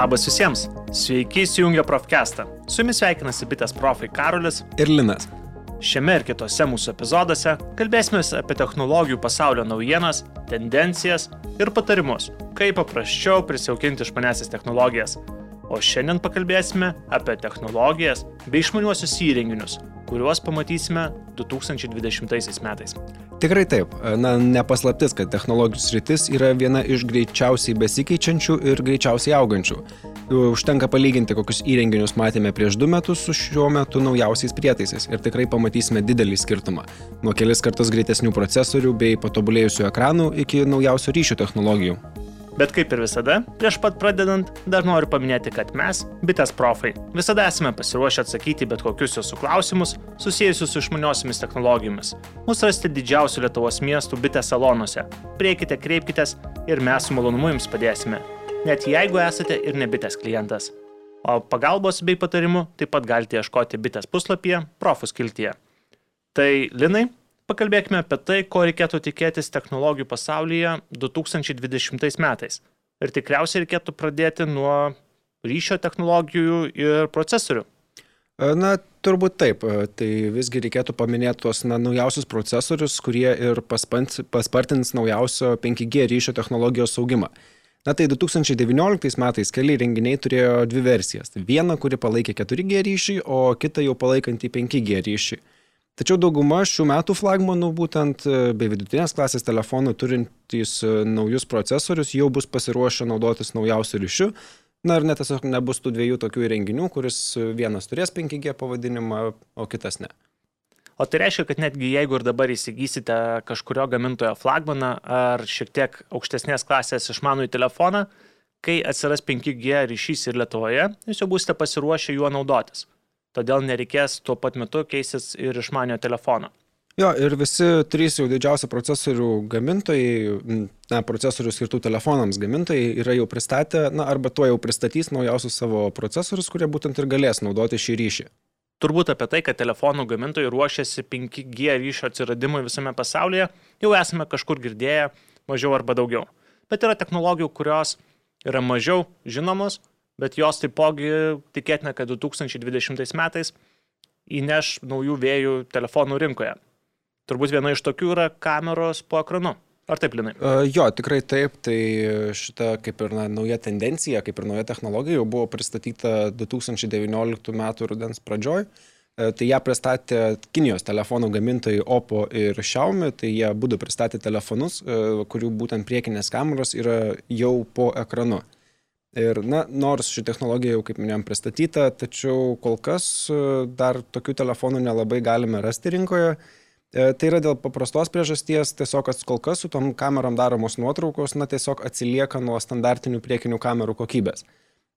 Labas visiems. Sveiki įsijungę Profcastą. Su jumis sveikinasi bitės profai Karolis ir Linas. Šiame ir kitose mūsų epizoduose kalbėsime apie technologijų pasaulio naujienas, tendencijas ir patarimus, kaip paprasčiau prisijaukinti išmanesis technologijas. O šiandien pakalbėsime apie technologijas bei išmaniuosius įrenginius, kuriuos pamatysime 2020 metais. Tikrai taip. Na, nepaslaptis, kad technologijų sritis yra viena iš greičiausiai besikeičiančių ir greičiausiai augančių. Užtenka palyginti, kokius įrenginius matėme prieš du metus su šiuo metu naujausiais prietaisais ir tikrai pamatysime didelį skirtumą. Nuo kelis kartus greitesnių procesorių bei patobulėjusių ekranų iki naujausių ryšių technologijų. Bet kaip ir visada, prieš pat pradedant, dar noriu paminėti, kad mes, bitės profai, visada esame pasiruošę atsakyti bet kokius jūsų klausimus susijusius su išmaniosiomis technologijomis. Mūsų rasite didžiausių Lietuvos miestų bitės salonuose. Prieikite, kreipkitės ir mes su malonumu jums padėsime. Net jeigu esate ir ne bitės klientas. O pagalbos bei patarimų taip pat galite ieškoti bitės puslapyje Profus kiltyje. Tai Linai, pakalbėkime apie tai, ko reikėtų tikėtis technologijų pasaulyje 2020 metais. Ir tikriausiai reikėtų pradėti nuo ryšio technologijų ir procesorių. Na, turbūt taip. Tai visgi reikėtų paminėti tuos na, naujausius procesorius, kurie ir paspartins naujausio 5G ryšio technologijos saugimą. Na tai 2019 metais keli renginiai turėjo dvi versijas. Vieną, kuri palaikė 4G ryšį, o kitą jau palaikantį 5G ryšį. Tačiau dauguma šių metų flagmanų, būtent e, bei vidutinės klasės telefonų turintys e, naujus procesorius, jau bus pasiruošę naudotis naujausiu ryšiu. Na ir net tiesiog nebus tų dviejų tokių įrenginių, kuris vienas turės 5G pavadinimą, o kitas ne. O tai reiškia, kad netgi jeigu ir dabar įsigysite kažkurio gamintojo flagmaną ar šiek tiek aukštesnės klasės išmanųjį telefoną, kai atsiras 5G ryšys ir Lietuvoje, jūs jau būsite pasiruošę juo naudotis todėl nereikės tuo pat metu keistis ir išmanio telefono. Jo, ir visi trys jau didžiausi procesorių gamintojai, na, procesorių skirtų telefonams gamintojai yra jau pristatę, na, arba tuo jau pristatys naujausius savo procesorius, kurie būtent ir galės naudoti šį ryšį. Turbūt apie tai, kad telefonų gamintojai ruošiasi 5G ryšio atsiradimui visame pasaulyje, jau esame kažkur girdėję, mažiau arba daugiau. Bet yra technologijų, kurios yra mažiau žinomos, bet jos taipogi tikėtina, kad 2020 metais įneš naujų vėjų telefonų rinkoje. Turbūt viena iš tokių yra kameros po ekranu. Ar taip, Linai? Uh, jo, tikrai taip. Tai šita kaip ir na, nauja tendencija, kaip ir nauja technologija jau buvo pristatyta 2019 m. rudens pradžioj. Uh, tai ją pristatė Kinijos telefonų gamintojai Oppo ir Xiaomi. Tai jie būdu pristatė telefonus, uh, kurių būtent priekinės kameros yra jau po ekranu. Uh, Ir, na, nors ši technologija jau, kaip minėjom, pristatyta, tačiau kol kas e, dar tokių telefonų nelabai galime rasti rinkoje. E, tai yra dėl paprastos priežasties, tiesiog, kad kol kas su tom kamerom daromos nuotraukos, na, tiesiog atsilieka nuo standartinių priekinių kamerų kokybės.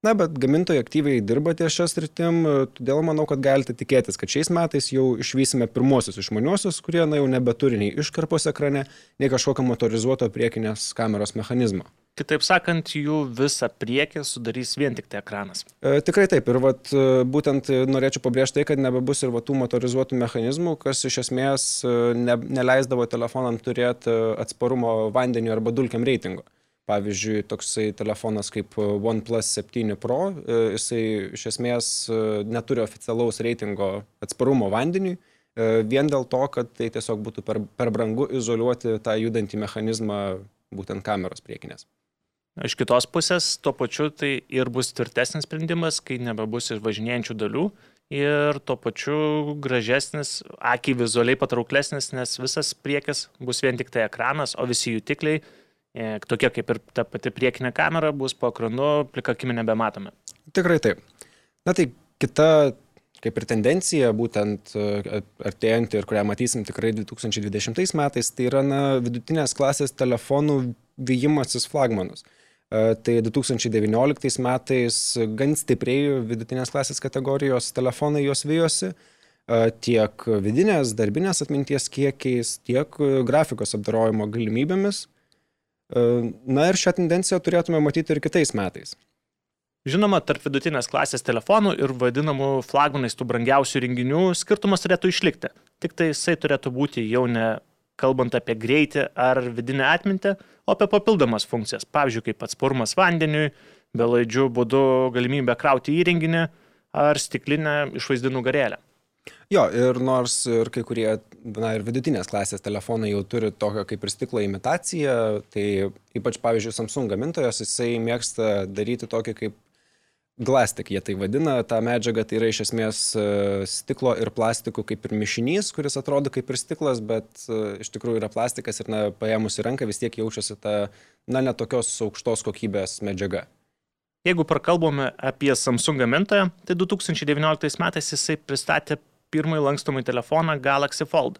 Na, bet gamintojai aktyviai dirba ties šią sritim, todėl manau, kad galite tikėtis, kad šiais metais jau išvysime pirmosius išmaniuosius, kurie na, jau nebeturi nei iškarpos ekrane, nei kažkokio motorizuoto priekinės kameros mechanizmo. Kitaip sakant, jų visą priekį sudarys vien tik tai ekranas. E, tikrai taip. Ir vat, e, būtent norėčiau pabrėžti tai, kad nebebus ir va, tų motorizuotų mechanizmų, kas iš esmės e, ne, neleisdavo telefonam turėti e, atsparumo vandeniu arba dulkiam reitingo. Pavyzdžiui, toksai telefonas kaip OnePlus 7 Pro, jisai iš esmės neturi oficialaus reitingo atsparumo vandeniui, vien dėl to, kad tai tiesiog būtų per, per brangu izoliuoti tą judantį mechanizmą būtent kameros priekinės. Iš kitos pusės, tuo pačiu tai ir bus tvirtesnis sprendimas, kai nebebus išvažinėjančių dalių ir tuo pačiu gražesnis, akiai vizualiai patrauklesnis, nes visas priekis bus vien tik tai ekranas, o visi jutikliai E, tokie kaip ir ta pati priekinė kamera bus po ekranu, plikakimi nebematome. Tikrai taip. Na tai kita kaip ir tendencija, būtent e, artėjanti ir kurią matysim tikrai 2020 metais, tai yra na, vidutinės klasės telefonų vyjimasis flagmanus. E, tai 2019 metais gan stipriai vidutinės klasės kategorijos telefonai juos vyjosi tiek vidinės darbinės atminties kiekiais, tiek grafikos apdarojimo galimybėmis. Na ir šią tendenciją turėtume matyti ir kitais metais. Žinoma, tarp vidutinės klasės telefonų ir vadinamų flagmanais tų brangiausių renginių skirtumas turėtų išlikti. Tik tai jisai turėtų būti jau ne kalbant apie greitį ar vidinę atmintį, o apie papildomas funkcijas, pavyzdžiui, kaip atsparumas vandeniui, belaidžių būdu galimybę krauti įrenginį ar stiklinę išvaizdį nugarėlę. Jo, ir nors ir kai kurie, na ir vidutinės klasės telefonai jau turi tokią kaip ir stiklo imitaciją, tai ypač, pavyzdžiui, Samsung gamintojas, jisai mėgsta daryti tokį kaip Glastik jie tai vadina, ta medžiaga tai yra iš esmės e, stiklo ir plastikų kaip ir mišinys, kuris atrodo kaip ir stiklas, bet e, iš tikrųjų yra plastikas ir, na, paėmus į ranką vis tiek jaučiasi ta, na, netokios aukštos kokybės medžiaga. Jeigu prakalbame apie Samsung gamintoją, tai 2019 metais jisai pristatė pirmąjį lankstomą telefoną Galaxy Fold.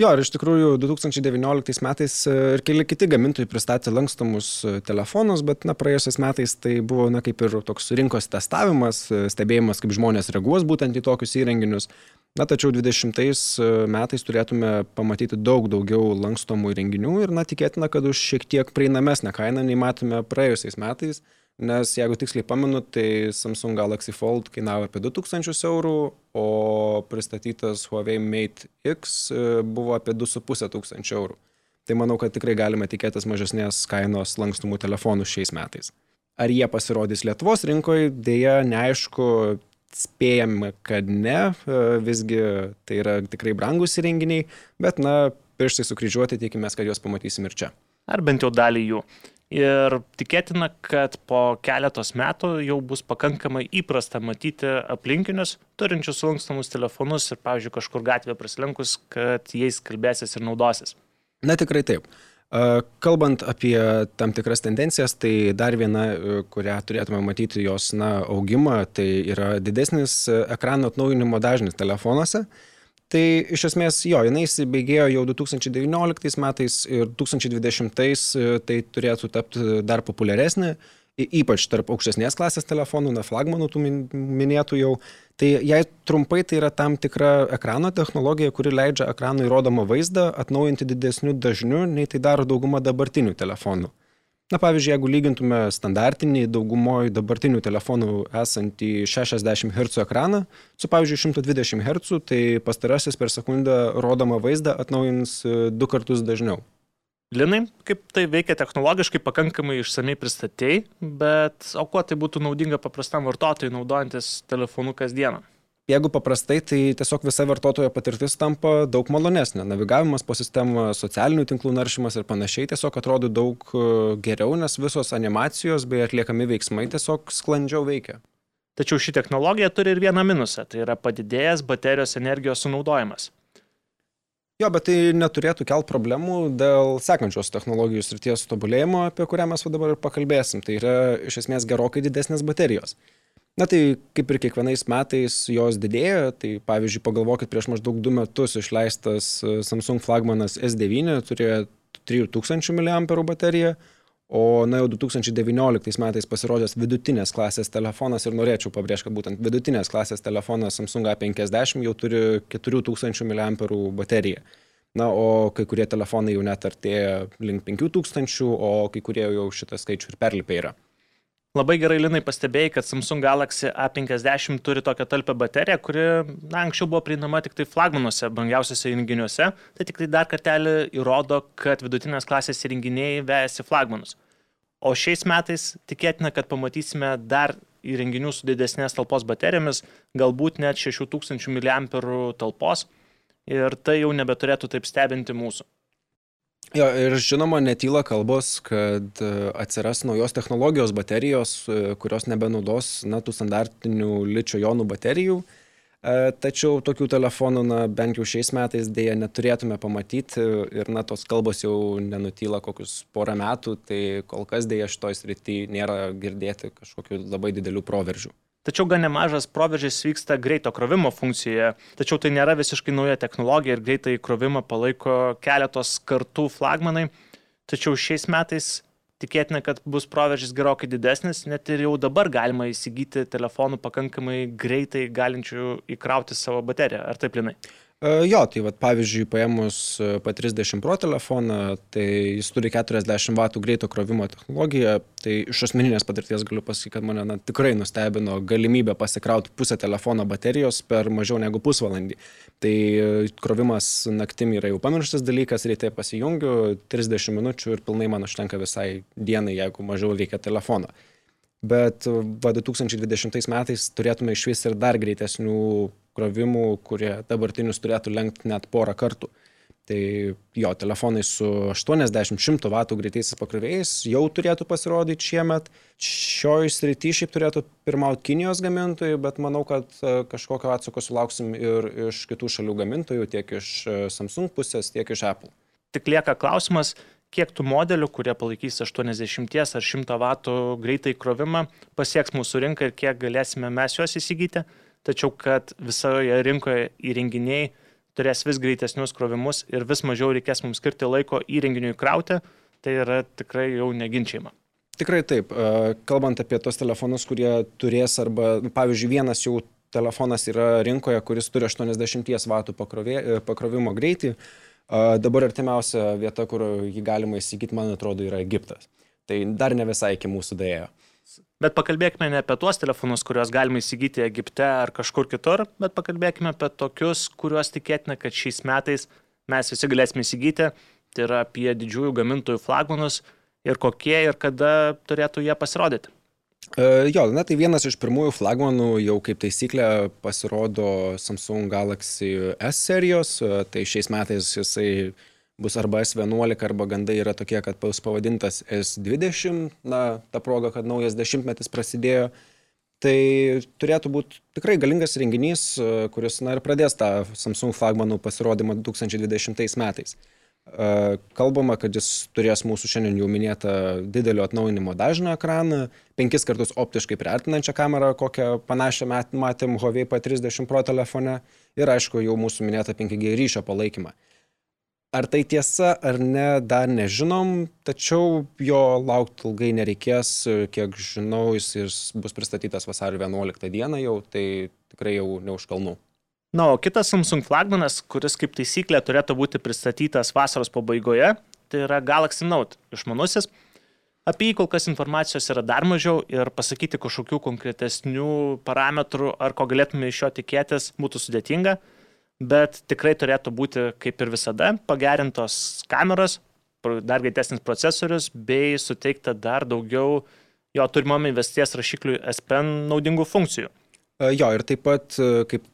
Jo, ir iš tikrųjų 2019 metais e, ir keli kiti gamintojai pristatė lankstomus e, telefonus, bet na, praėjusiais metais tai buvo na, kaip ir toks rinkos testavimas, e, stebėjimas, kaip žmonės reaguos būtent į tokius įrenginius. Na, tačiau 20 metais turėtume pamatyti daug daugiau lankstomų įrenginių ir na, tikėtina, kad už šiek tiek prieinamesnę kainą nei matome praėjusiais metais nes jeigu tiksliai pamenu, tai Samsung Galaxy Fold kainavo apie 2000 eurų, o pristatytas Huawei Mate X e, buvo apie 2500 tūkstančių eurų. Tai manau, kad tikrai galime tikėtis mažesnės kainos lankstumų telefonų šiais metais. Ar jie pasirodys Lietuvos rinkoje, dėja neaišku, spėjame, kad ne, e, visgi tai yra tikrai brangus įrenginiai, bet na, pirštai sukryžiuoti tikimės, kad juos pamatysim ir čia. Ar bent jau dalį jų. Ir tikėtina, kad po keletos metų jau bus pakankamai įprasta matyti aplinkinius, turinčius lankstamus telefonus ir, pavyzdžiui, kažkur gatvėje prasilenkus, kad jais kalbėsis ir naudosis. Na tikrai taip. Kalbant apie tam tikras tendencijas, tai dar viena, kurią turėtume matyti jos na, augimą, tai yra didesnis ekrano atnaujinimo dažnis telefonuose. Tai iš esmės jo, jinai įsibėgėjo jau 2019 metais ir 2020 tai turėtų tapti dar populiaresnė, ypač tarp aukštesnės klasės telefonų, na flagmanų tų minėtų jau. Tai jei trumpai tai yra tam tikra ekrano technologija, kuri leidžia ekranui rodomą vaizdą atnaujinti didesniu dažniu, nei tai daro dauguma dabartinių telefonų. Na pavyzdžiui, jeigu lygintume standartinį daugumoje dabartinių telefonų esantį 60 Hz ekraną su, pavyzdžiui, 120 Hz, tai pastarasis per sekundę rodomą vaizdą atnaujins e, du kartus dažniau. Linai, kaip tai veikia technologiškai, pakankamai išsamei pristatėjai, bet o kuo tai būtų naudinga paprastam vartotojui naudojantis telefonu kasdieną? Jeigu paprastai, tai tiesiog visa vartotojo patirtis tampa daug malonesnė. Navigavimas po sistemą, socialinių tinklų naršymas ir panašiai tiesiog atrodo daug e, geriau, nes visos animacijos bei atliekami veiksmai tiesiog sklandžiau veikia. Tačiau ši technologija turi ir vieną minusą, tai yra padidėjęs baterijos energijos sunaudojimas. Jo, bet tai neturėtų kelt problemų dėl sekančios technologijų srities tobulėjimo, apie kurią mes dabar ir pakalbėsim. Tai yra iš esmės gerokai didesnės baterijos. Na tai kaip ir kiekvienais metais jos didėja, tai pavyzdžiui pagalvokit, prieš maždaug du metus išleistas e, Samsung flagmanas S9 turėjo 3000 mAh bateriją, o na jau 2019 metais pasirodęs vidutinės klasės telefonas ir norėčiau pabrėžti, kad būtent vidutinės klasės telefonas Samsung A50 jau turi 4000 mAh bateriją. Na, o kai kurie telefonai jau net artėja link 5000, o kai kurie jau šitą skaičių ir perlipė yra. Labai gerai, Linai, pastebėjai, kad Samsung Galaxy A50 turi tokią talpę bateriją, kuri na, anksčiau buvo prieinama tik tai flagmanuose, brangiausiose įrenginiuose. Tai tik tai dar kartelį įrodo, kad vidutinės klasės įrenginiai vejasi flagmanus. O šiais metais tikėtina, kad pamatysime dar įrenginių su didesnės talpos baterijomis, galbūt net 6000 mAh talpos. Ir tai jau nebeturėtų taip stebinti mūsų. Jo, ir žinoma, netyla kalbos, kad e, atsiras naujos technologijos baterijos, e, kurios nebenaudos na, tų standartinių ličio jonų baterijų. E, tačiau tokių telefonų, na, bent jau šiais metais dėja neturėtume pamatyti ir, na, tos kalbos jau nenutyla kokius porą metų, tai kol kas dėja šitoj srity nėra girdėti kažkokių labai didelių proveržių. Tačiau gan nemažas proveržis vyksta greito krovimo funkcijoje, tačiau tai nėra visiškai nauja technologija ir greitai krovimą palaiko keletos kartų flagmanai. Tačiau šiais metais tikėtina, kad bus proveržis gerokai didesnis, net ir jau dabar galima įsigyti telefonų pakankamai greitai galinčių įkrauti savo bateriją. Ar taip, Linai? E, jo, tai vat, pavyzdžiui, paėmus e, P30 Pro telefoną, tai jis turi 40 W greito krovimo technologiją, tai iš asmeninės patirties galiu pasakyti, kad mane na, tikrai nustebino galimybė pasikrauti pusę telefono baterijos per mažiau negu pusvalandį. Tai e, krovimas naktimi yra jau pamirštas dalykas, ryte pasijungiu 30 minučių ir pilnai man užtenka visai dienai, jeigu mažiau reikia telefono. bet va 2020 metais turėtume iš vis ir dar greitesnių krovimų, kurie dabartinius turėtų lenkti net porą kartų. Tai jo, telefonai su 80-100 W greitaisiais pakrovėjais jau turėtų pasirodyti šiemet. Šioj srity šiaip turėtų pirmauti Kinijos gamintojai, bet manau, kad e, kažkokio atsako sulauksim ir iš kitų šalių gamintojų, tiek iš e, Samsung pusės, tiek iš Apple. Tik lieka klausimas, kiek tų modelių, kurie palaikys 80 ar 100 W greitą įkrovimą, pasieks mūsų rinką ir kiek galėsime mes juos įsigyti. Tačiau, kad visoje rinkoje įrenginiai turės vis greitesnius krovimus ir vis mažiau reikės mums skirti laiko įrenginiui krauti, tai yra tikrai jau neginčiama. Tikrai taip. Kalbant apie tos telefonus, kurie turės arba, pavyzdžiui, vienas jau telefonas yra rinkoje, kuris turi 80 W pakrovimo greitį, Dabar artimiausia vieta, kur jį galima įsigyti, man atrodo, yra Egiptas. Tai dar ne visai iki mūsų dėjo. Bet pakalbėkime ne apie tuos telefonus, kuriuos galima įsigyti Egipte ar kažkur kitur, bet pakalbėkime apie tokius, kuriuos tikėtina, kad šiais metais mes visi galėsime įsigyti. Tai yra apie didžiųjų gamintojų flagmanus ir kokie ir kada turėtų jie pasirodyti. E, jo, na tai vienas iš pirmųjų flagmanų jau kaip taisyklė pasirodo Samsung Galaxy S serijos, e, tai šiais metais jisai bus arba S11 arba gandai yra tokie, kad bus pavadintas S20, na ta proga, kad naujas dešimtmetis prasidėjo. Tai turėtų būti tikrai galingas renginys, e, kuris na, ir pradės tą Samsung flagmanų pasirodymą 2020 metais. Kalbama, kad jis turės mūsų šiandien jau minėtą didelio atnaujinimo dažnio ekraną, penkis kartus optiškai priartinančią kamerą, kokią panašią matėm Huawei P30 Pro telefone ir aišku jau mūsų minėtą 5G ryšio palaikymą. Ar tai tiesa ar ne, dar nežinom, tačiau jo laukti ilgai nereikės, kiek žinau, jis bus pristatytas vasario 11 dieną jau, tai tikrai jau neužkalnu. Na, o kitas Samsung flagmanas, kuris kaip taisyklė turėtų būti pristatytas vasaros pabaigoje, tai yra Galaxy Note išmanusis. Apie jį kol kas informacijos yra dar mažiau ir pasakyti kažkokių konkretesnių parametrų ar ko galėtume iš jo tikėtis būtų sudėtinga, bet tikrai turėtų būti kaip ir visada pagerintos kameros, dar greitesnis procesorius bei suteikta dar daugiau jo turimam investies rašikliui S Pen naudingų funkcijų. Jo, ir taip pat, kaip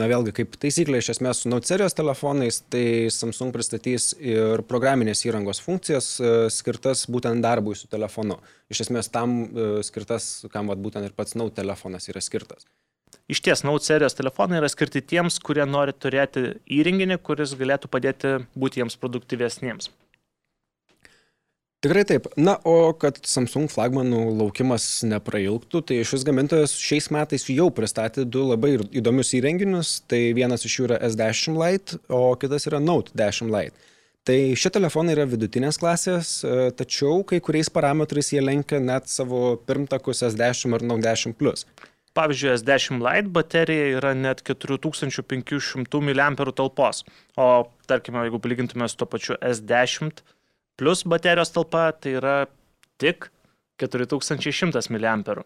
na vėlgi kaip taisyklė iš esmės su Note serijos telefonais, tai Samsung pristatys ir programinės įrangos funkcijas e, skirtas būtent darbui su telefonu. Iš esmės tam e, skirtas, kam vat, būtent ir pats Note telefonas yra skirtas. Iš ties, Note serijos telefonai yra skirti tiems, kurie nori turėti įrenginį, kuris galėtų padėti būti jiems produktyvesniems. Tikrai taip. Na, o kad Samsung flagmanų laukimas neprailgtų, tai šis gamintojas šiais metais jau pristatė du labai įdomius įrenginius. Tai vienas iš jų yra S10 Lite, o kitas yra Note 10 Lite. Tai šie telefonai yra vidutinės klasės, e, tačiau kai kuriais parametrais jie lenkia net savo pirmtakus S10 ir Note 10 Plus. Pavyzdžiui, S10 Lite baterija yra net 4500 mAh talpos, o tarkime, jeigu palygintume su to pačiu S10 plus baterijos talpa tai yra tik 4100 mAh.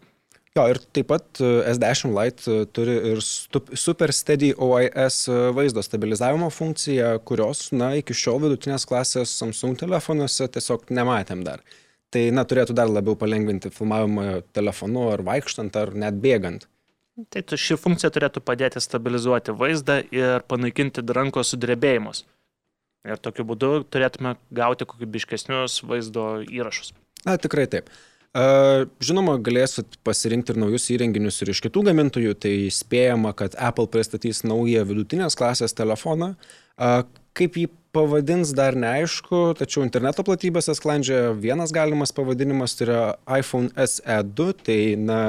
Jo, ir taip pat e, S10 Lite e, turi ir Super Steady OIS e, vaizdo stabilizavimo funkciją, kurios, na, iki šiol vidutinės klasės Samsung telefonuose tiesiog nematėm dar. Tai, na, turėtų dar labiau palengvinti filmavimą telefonu ar vaikštant, ar net bėgant. Tai ši funkcija turėtų padėti stabilizuoti vaizdą ir panaikinti rankos sudrebėjimus. Ir tokiu būdu turėtume gauti kokybiškesnius vaizdo įrašus. Na, tikrai taip. Žinoma, galėsit pasirinkti ir naujus įrenginius ir iš kitų gamintojų, tai spėjama, kad Apple pristatys naują vidutinės klasės telefoną. Kaip jį pavadins dar neaišku, tačiau interneto platybėse sklandžia vienas galimas pavadinimas, tai yra iPhone SE2, tai na,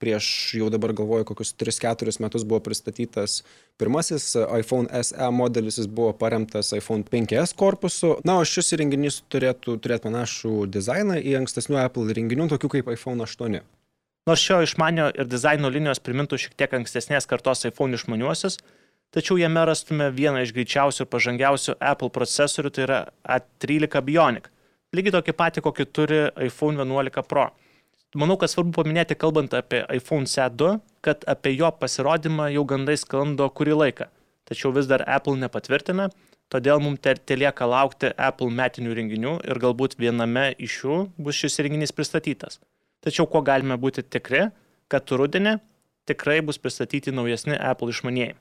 prieš jau dabar galvoju, kokius 3-4 metus buvo pristatytas pirmasis iPhone SE modelis, jis buvo paremtas iPhone 5S korpusu. Na, o šis įrenginys turėtų turėti panašų dizainą į ankstesnių Apple įrenginių, tokių kaip iPhone 8. Nors šio išmanio ir dizaino linijos primintų šiek tiek ankstesnės kartos iPhone išmaniuosius, tačiau jame rastume vieną iš greičiausių ir pažangiausių Apple procesorių, tai yra A13 Bionic. Lygiai tokį patį, kokį turi iPhone 11 Pro manau, kad svarbu paminėti, kalbant apie iPhone SE2, kad apie jo pasirodymą jau gandai sklando kurį laiką. Tačiau vis dar Apple nepatvirtina, todėl mums telieka laukti Apple metinių renginių ir galbūt viename iš jų bus šis renginys pristatytas. tačiau kuo galime būti tikri, kad rudenį tikrai bus pristatyti naujesni Apple išmanieji.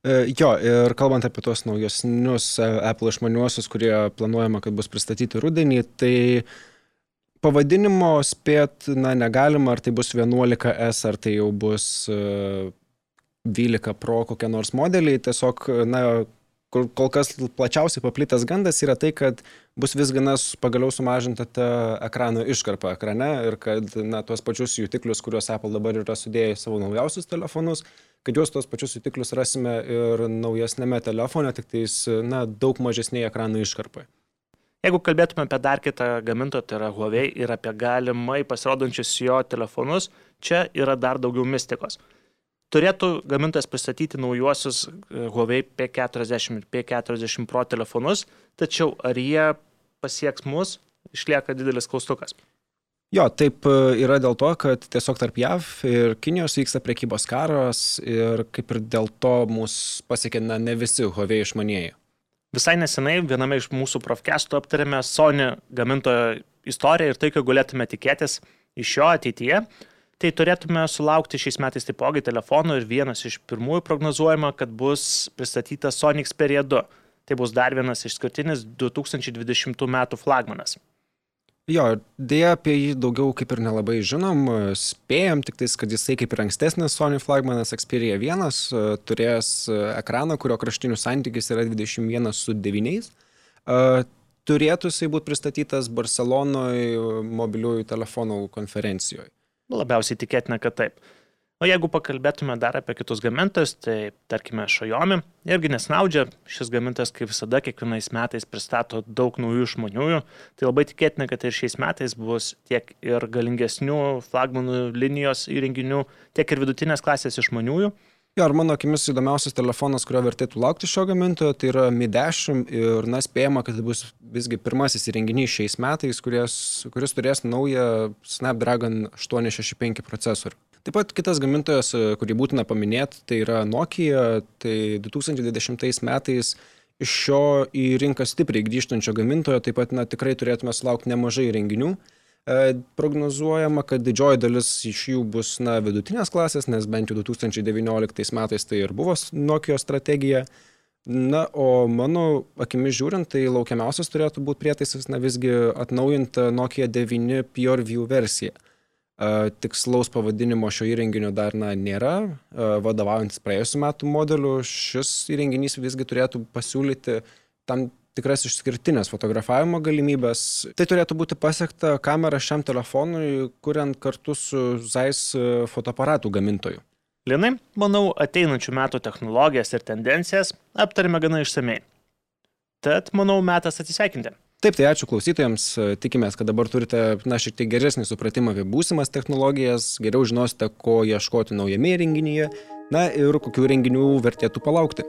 E, jo, ir kalbant apie tos naujesnius e, Apple išmaniuosius, kurie planuojama, kad bus pristatyti rudenį, tai pavadinimo spėt, na, negalima, ar tai bus 11S, ar tai jau bus 12 e, Pro kokie nors modeliai, tiesiog, na, kur kol kas plačiausiai paplitęs gandas yra tai, kad bus vis gana pagaliau sumažinta ta ekrano iškarpa ekrane ir kad na, tuos pačius jutiklius, kuriuos Apple dabar yra sudėję į savo naujausius telefonus, kad juos tuos pačius jutiklius rasime ir naujesnėme telefone, tik tais na, daug mažesnėje ekrano iškarpai. Jeigu kalbėtume apie dar kitą gamintoją, tai yra Huawei ir apie galimai pasirodančius jo telefonus, čia yra dar daugiau mistikos turėtų gamintojas pristatyti naujuosius e, Huawei P40 ir P40 Pro telefonus, tačiau ar jie pasieks mus, išlieka didelis klaustukas. Jo, taip e, yra dėl to, kad tiesiog tarp JAV ir Kinijos vyksta prekybos karas ir kaip ir dėl to mus pasiekė ne visi Huawei išmanieji. Visai nesenai viename iš mūsų profkestų aptarėme Sony gamintojo istoriją ir tai, ką galėtume tikėtis iš jo ateityje. Tai turėtume sulaukti šiais metais taipogi telefonų ir vienas iš pirmųjų prognozuojama, kad bus pristatytas Sony Xperia 2. Tai bus dar vienas išskirtinis 2020 m. flagmanas. Jo, dėja apie jį daugiau kaip ir nelabai žinom, spėjom tik tais, kad jisai kaip ir ankstesnis Sony flagmanas Xperia 1 turės ekraną, kurio kraštinių santykis yra 21 su 9. Turėtų jisai būti pristatytas Barcelonoje mobiliųjų telefonų konferencijoje. Labiausiai tikėtina, kad taip. O jeigu pakalbėtume dar apie kitus gamintojus, tai tarkime Xiaomi irgi nesnaudžia, šis gamintojas kaip visada kiekvienais metais pristato daug naujų išmaniųjų, tai labai tikėtina, kad ir šiais metais bus tiek ir galingesnių flagmanų linijos įrenginių, tiek ir vidutinės klasės išmaniųjų. Jo, ar mano akimis įdomiausias telefonas, kurio vertėtų laukti šio gamintojo, tai yra Mi 10 ir, na, spėjama, kad tai bus visgi pirmasis įrenginys šiais metais, kuris, kuris turės naują Snapdragon 865 procesorių. Taip pat kitas gamintojas, kurį būtina paminėti, tai yra Nokia, tai 2020 metais iš šio į rinką stipriai grįžtančio gamintojo taip pat, na, tikrai turėtume sulaukti nemažai renginių. E, prognozuojama, kad didžioji dalis iš jų bus na, vidutinės klasės, nes bent jau 2019 metais tai ir buvo Nokia strategija. Na, o mano akimis žiūrint, tai laukiamiausias turėtų būti prietaisas, na visgi atnaujinta Nokia 9 PureView versija. E, tikslaus pavadinimo šio įrenginio dar na, nėra. E, vadovaujantis praėjusiu metu modeliu, šis įrenginys visgi turėtų pasiūlyti tam tikras išskirtinės fotografavimo galimybės. Tai turėtų būti pasiekta kamera šiam telefonui, kuriant kartu su Zeiss fotoaparatų gamintoju. Linai, manau, ateinančių metų technologijas ir tendencijas aptarėme gana išsamei. Tad, manau, metas atsisveikinti. Taip, tai ačiū klausytojams. Tikimės, kad dabar turite, na, šiek tiek geresnį supratimą apie būsimas technologijas, geriau žinosite, ko ieškoti naujame renginyje, na ir kokių renginių vertėtų palaukti.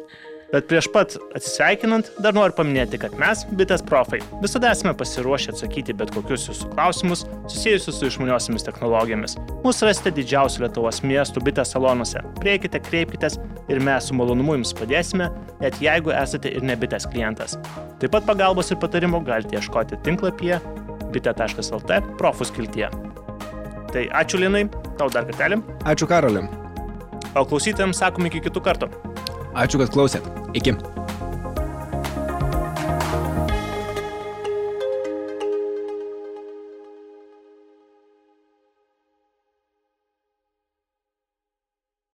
Bet prieš pat atsisveikinant, dar noriu paminėti, kad mes, bitės profai, visada esame pasiruošę atsakyti bet kokius jūsų klausimus susijusius su išmaniosiamis technologijomis. Mūsų rasite didžiausių Lietuvos miestų bitės salonuose. Prieikite, kreipkitės ir mes su malonumu jums padėsime, net jeigu esate ir ne bitės klientas. Taip pat pagalbos ir patarimų galite ieškoti tinklapyje bitė.lt profus kiltyje. Tai ačiū Linai, tau dar kartelį. Ačiū Karolim. O klausytėms sakom iki kitų kartų. Ačiū, kad klausėt. Iki.